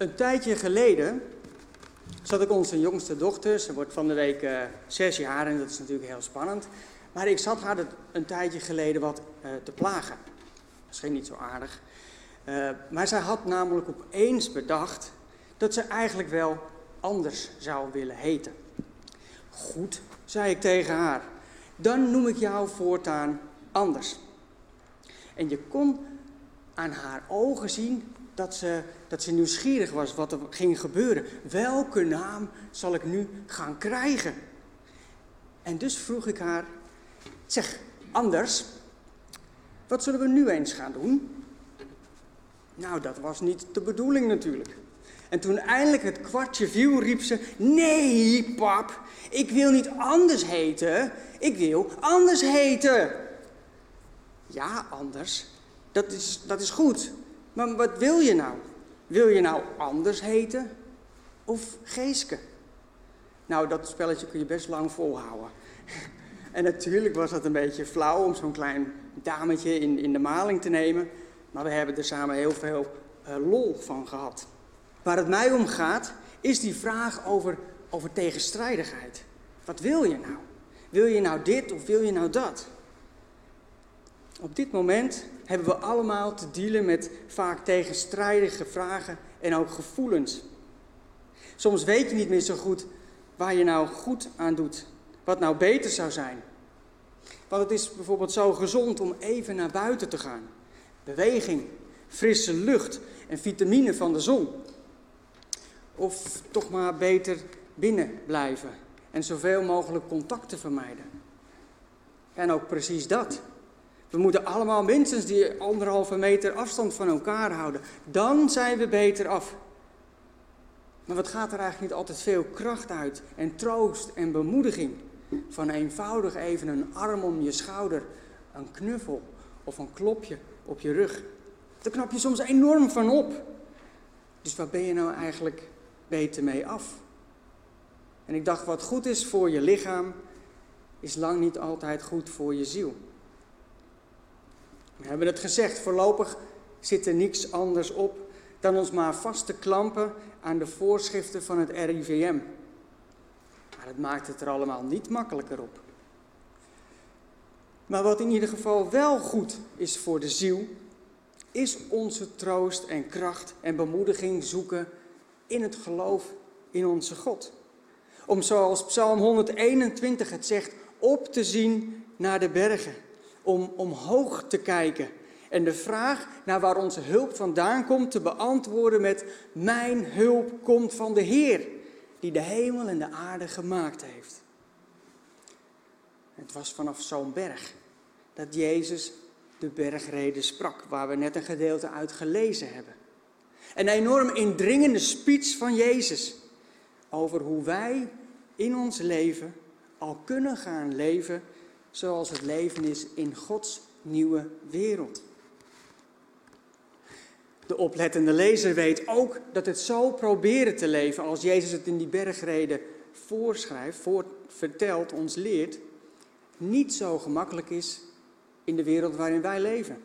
Een tijdje geleden zat ik onze jongste dochter, ze wordt van de week uh, zes jaar en dat is natuurlijk heel spannend. Maar ik zat haar een tijdje geleden wat uh, te plagen. Misschien niet zo aardig. Uh, maar zij had namelijk opeens bedacht dat ze eigenlijk wel anders zou willen heten. Goed, zei ik tegen haar. Dan noem ik jou voortaan anders. En je kon aan haar ogen zien dat ze, dat ze nieuwsgierig was wat er ging gebeuren. Welke naam zal ik nu gaan krijgen? En dus vroeg ik haar: Zeg, anders, wat zullen we nu eens gaan doen? Nou, dat was niet de bedoeling natuurlijk. En toen eindelijk het kwartje viel, riep ze: Nee, pap, ik wil niet anders heten. Ik wil anders heten. Ja, anders. Dat is, dat is goed. Maar wat wil je nou? Wil je nou anders heten of Geeske? Nou, dat spelletje kun je best lang volhouden. En natuurlijk was dat een beetje flauw om zo'n klein dametje in, in de maling te nemen. Maar we hebben er samen heel veel uh, lol van gehad. Waar het mij om gaat, is die vraag over, over tegenstrijdigheid. Wat wil je nou? Wil je nou dit of wil je nou dat? Op dit moment hebben we allemaal te dealen met vaak tegenstrijdige vragen en ook gevoelens. Soms weet je niet meer zo goed waar je nou goed aan doet, wat nou beter zou zijn. Want het is bijvoorbeeld zo gezond om even naar buiten te gaan. Beweging, frisse lucht en vitamine van de zon. Of toch maar beter binnen blijven en zoveel mogelijk contacten vermijden. En ook precies dat. We moeten allemaal minstens die anderhalve meter afstand van elkaar houden. Dan zijn we beter af. Maar wat gaat er eigenlijk niet altijd veel kracht uit en troost en bemoediging? Van eenvoudig even een arm om je schouder, een knuffel of een klopje op je rug. Daar knap je soms enorm van op. Dus waar ben je nou eigenlijk beter mee af? En ik dacht, wat goed is voor je lichaam, is lang niet altijd goed voor je ziel. We hebben het gezegd, voorlopig zit er niks anders op dan ons maar vast te klampen aan de voorschriften van het RIVM. Maar het maakt het er allemaal niet makkelijker op. Maar wat in ieder geval wel goed is voor de ziel, is onze troost en kracht en bemoediging zoeken in het geloof in onze God. Om zoals Psalm 121 het zegt, op te zien naar de bergen om omhoog te kijken en de vraag naar waar onze hulp vandaan komt te beantwoorden met mijn hulp komt van de Heer, die de hemel en de aarde gemaakt heeft. Het was vanaf zo'n berg dat Jezus de bergreden sprak, waar we net een gedeelte uit gelezen hebben. Een enorm indringende speech van Jezus over hoe wij in ons leven al kunnen gaan leven zoals het leven is in Gods nieuwe wereld. De oplettende lezer weet ook dat het zo proberen te leven, als Jezus het in die bergreden voorschrijft, voor, vertelt, ons leert, niet zo gemakkelijk is in de wereld waarin wij leven,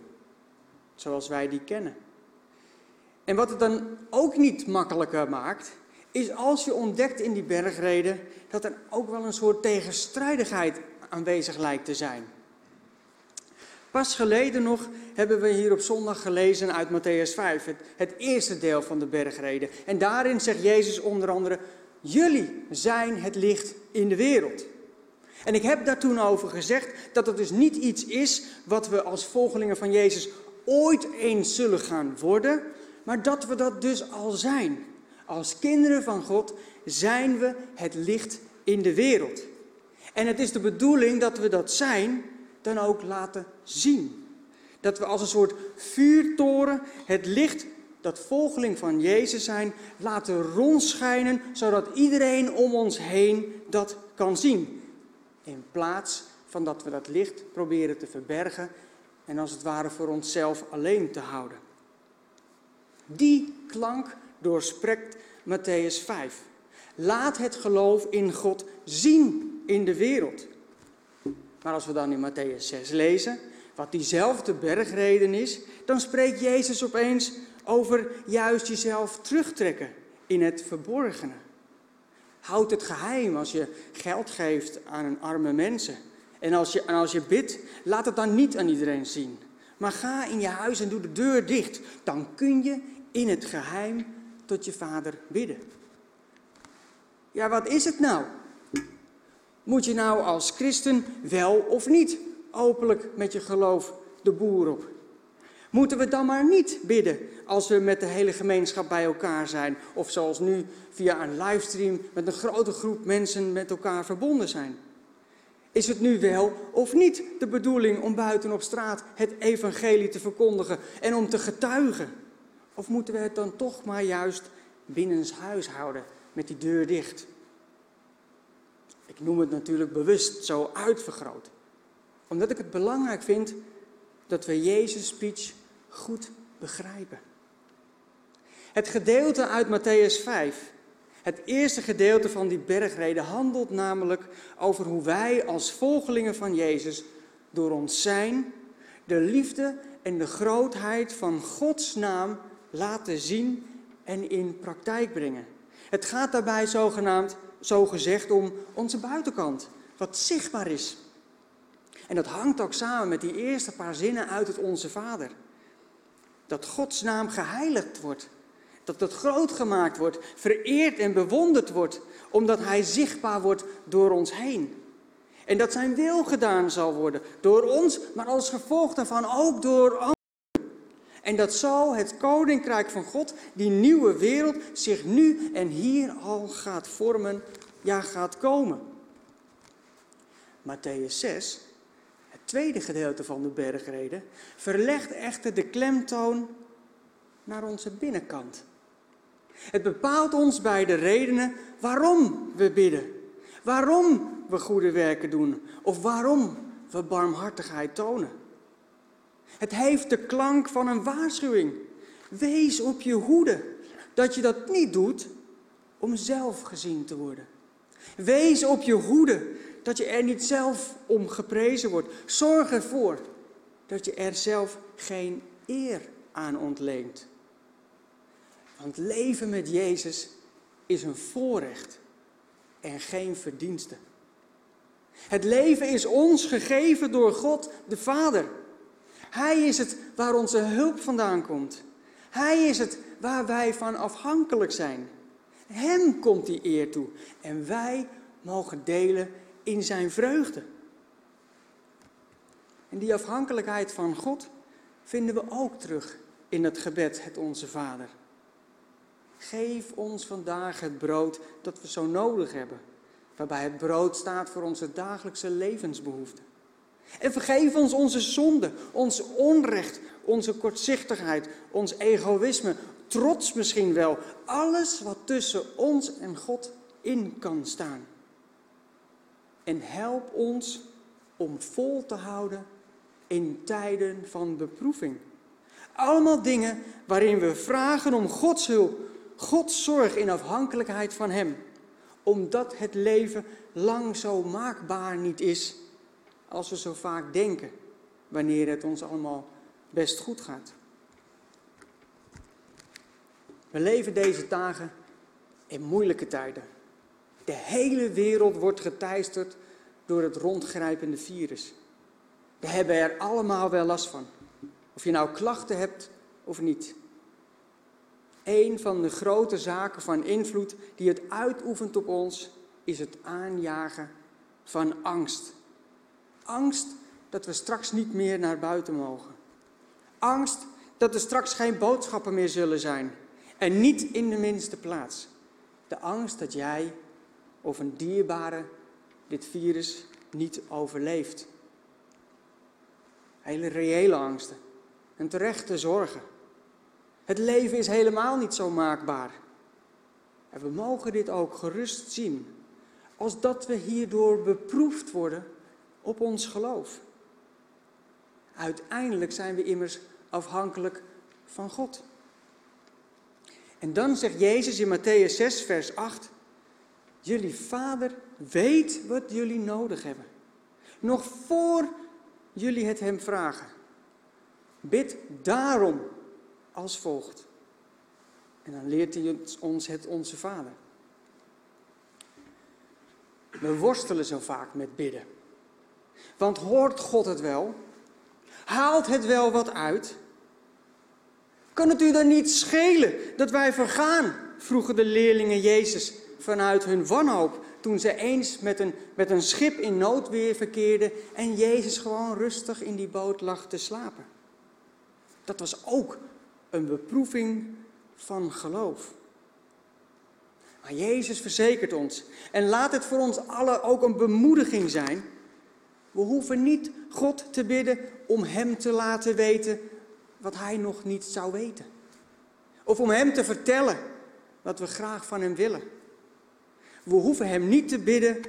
zoals wij die kennen. En wat het dan ook niet makkelijker maakt, is als je ontdekt in die bergreden dat er ook wel een soort tegenstrijdigheid aanwezig lijkt te zijn. Pas geleden nog hebben we hier op zondag gelezen uit Matthäus 5, het, het eerste deel van de bergreden. En daarin zegt Jezus onder andere, jullie zijn het licht in de wereld. En ik heb daar toen over gezegd dat het dus niet iets is wat we als volgelingen van Jezus ooit eens zullen gaan worden, maar dat we dat dus al zijn. Als kinderen van God zijn we het licht in de wereld. En het is de bedoeling dat we dat zijn dan ook laten zien. Dat we als een soort vuurtoren het licht dat volgeling van Jezus zijn laten rondschijnen, zodat iedereen om ons heen dat kan zien. In plaats van dat we dat licht proberen te verbergen en als het ware voor onszelf alleen te houden. Die klank doorsprekt Matthäus 5. Laat het geloof in God zien in de wereld. Maar als we dan in Matthäus 6 lezen, wat diezelfde bergreden is, dan spreekt Jezus opeens over juist jezelf terugtrekken in het verborgene. Houd het geheim als je geld geeft aan een arme mensen. En als je, en als je bidt, laat het dan niet aan iedereen zien. Maar ga in je huis en doe de deur dicht. Dan kun je in het geheim tot je vader bidden. Ja, wat is het nou? Moet je nou als christen wel of niet openlijk met je geloof de boer op? Moeten we dan maar niet bidden als we met de hele gemeenschap bij elkaar zijn? Of zoals nu via een livestream met een grote groep mensen met elkaar verbonden zijn? Is het nu wel of niet de bedoeling om buiten op straat het evangelie te verkondigen en om te getuigen? Of moeten we het dan toch maar juist binnenshuis houden met die deur dicht? Ik noem het natuurlijk bewust zo uitvergroot. Omdat ik het belangrijk vind dat we Jezus' speech goed begrijpen. Het gedeelte uit Matthäus 5, het eerste gedeelte van die bergreden, handelt namelijk over hoe wij als volgelingen van Jezus door ons zijn de liefde en de grootheid van Gods naam laten zien en in praktijk brengen. Het gaat daarbij zogenaamd, zo gezegd om onze buitenkant, wat zichtbaar is. En dat hangt ook samen met die eerste paar zinnen uit het Onze Vader. Dat Gods naam geheiligd wordt. Dat dat groot gemaakt wordt, vereerd en bewonderd wordt, omdat Hij zichtbaar wordt door ons heen. En dat Zijn wil gedaan zal worden door ons, maar als gevolg daarvan ook door anderen. En dat zo het koninkrijk van God, die nieuwe wereld, zich nu en hier al gaat vormen, ja gaat komen. Matthäus 6 tweede gedeelte van de bergreden verlegt echter de klemtoon naar onze binnenkant. Het bepaalt ons bij de redenen waarom we bidden, waarom we goede werken doen of waarom we barmhartigheid tonen. Het heeft de klank van een waarschuwing. Wees op je hoede dat je dat niet doet om zelf gezien te worden. Wees op je hoede dat je er niet zelf om geprezen wordt. Zorg ervoor dat je er zelf geen eer aan ontleent. Want leven met Jezus is een voorrecht en geen verdienste. Het leven is ons gegeven door God de Vader. Hij is het waar onze hulp vandaan komt. Hij is het waar wij van afhankelijk zijn. Hem komt die eer toe en wij mogen delen in zijn vreugde. En die afhankelijkheid van God vinden we ook terug in het gebed, het Onze Vader. Geef ons vandaag het brood dat we zo nodig hebben, waarbij het brood staat voor onze dagelijkse levensbehoeften. En vergeef ons onze zonde, ons onrecht, onze kortzichtigheid, ons egoïsme, trots misschien wel, alles wat tussen ons en God in kan staan en help ons om vol te houden in tijden van beproeving. Allemaal dingen waarin we vragen om Gods hulp, Gods zorg in afhankelijkheid van Hem. Omdat het leven lang zo maakbaar niet is als we zo vaak denken, wanneer het ons allemaal best goed gaat. We leven deze dagen in moeilijke tijden. De hele wereld wordt geteisterd door het rondgrijpende virus. We hebben er allemaal wel last van. Of je nou klachten hebt of niet. Een van de grote zaken van invloed die het uitoefent op ons is het aanjagen van angst. Angst dat we straks niet meer naar buiten mogen. Angst dat er straks geen boodschappen meer zullen zijn. En niet in de minste plaats. De angst dat jij of een dierbare dit virus niet overleeft. Hele reële angsten en terechte zorgen. Het leven is helemaal niet zo maakbaar. En we mogen dit ook gerust zien, als dat we hierdoor beproefd worden op ons geloof. Uiteindelijk zijn we immers afhankelijk van God. En dan zegt Jezus in Matthäus 6, vers 8: Jullie vader weet wat jullie nodig hebben. Nog voor jullie het hem vragen. Bid daarom als volgt. En dan leert hij ons het onze Vader. We worstelen zo vaak met bidden. Want hoort God het wel? Haalt het wel wat uit? Kan het u dan niet schelen dat wij vergaan? vroegen de leerlingen Jezus vanuit hun wanhoop toen ze eens met een, met een schip in noodweer verkeerden en Jezus gewoon rustig in die boot lag te slapen. Dat was ook een beproeving van geloof. Maar Jezus verzekert ons en laat het voor ons allen ook een bemoediging zijn. We hoeven niet God te bidden om Hem te laten weten wat Hij nog niet zou weten. Of om Hem te vertellen wat we graag van Hem willen. We hoeven Hem niet te bidden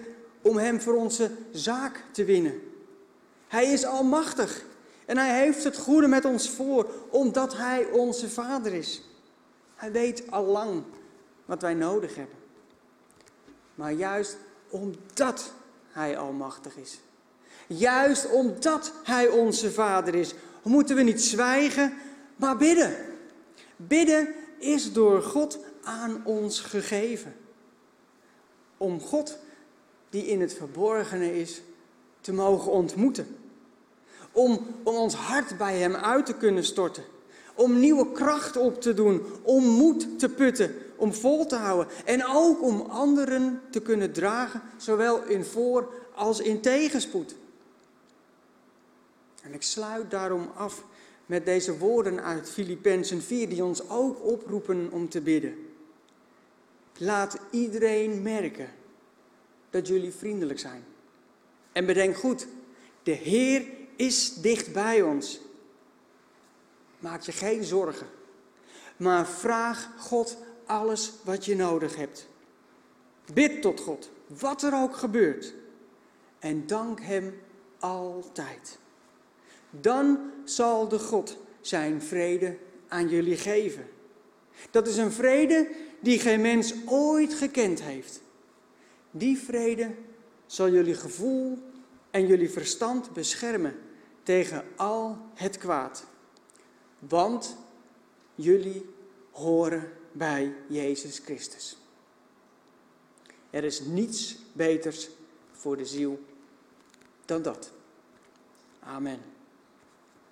om Hem voor onze zaak te winnen. Hij is almachtig en Hij heeft het goede met ons voor, omdat Hij onze Vader is. Hij weet al lang wat wij nodig hebben. Maar juist omdat Hij almachtig is, juist omdat Hij onze Vader is, moeten we niet zwijgen, maar bidden. Bidden is door God aan ons gegeven. Om God, die in het verborgene is, te mogen ontmoeten. Om, om ons hart bij Hem uit te kunnen storten. Om nieuwe kracht op te doen. Om moed te putten. Om vol te houden. En ook om anderen te kunnen dragen, zowel in voor- als in tegenspoed. En ik sluit daarom af met deze woorden uit Filippenzen 4, die ons ook oproepen om te bidden. Laat iedereen merken dat jullie vriendelijk zijn. En bedenk goed, de Heer is dicht bij ons. Maak je geen zorgen, maar vraag God alles wat je nodig hebt. Bid tot God, wat er ook gebeurt. En dank Hem altijd. Dan zal de God zijn vrede aan jullie geven. Dat is een vrede die geen mens ooit gekend heeft. Die vrede zal jullie gevoel en jullie verstand beschermen tegen al het kwaad. Want jullie horen bij Jezus Christus. Er is niets beters voor de ziel dan dat. Amen.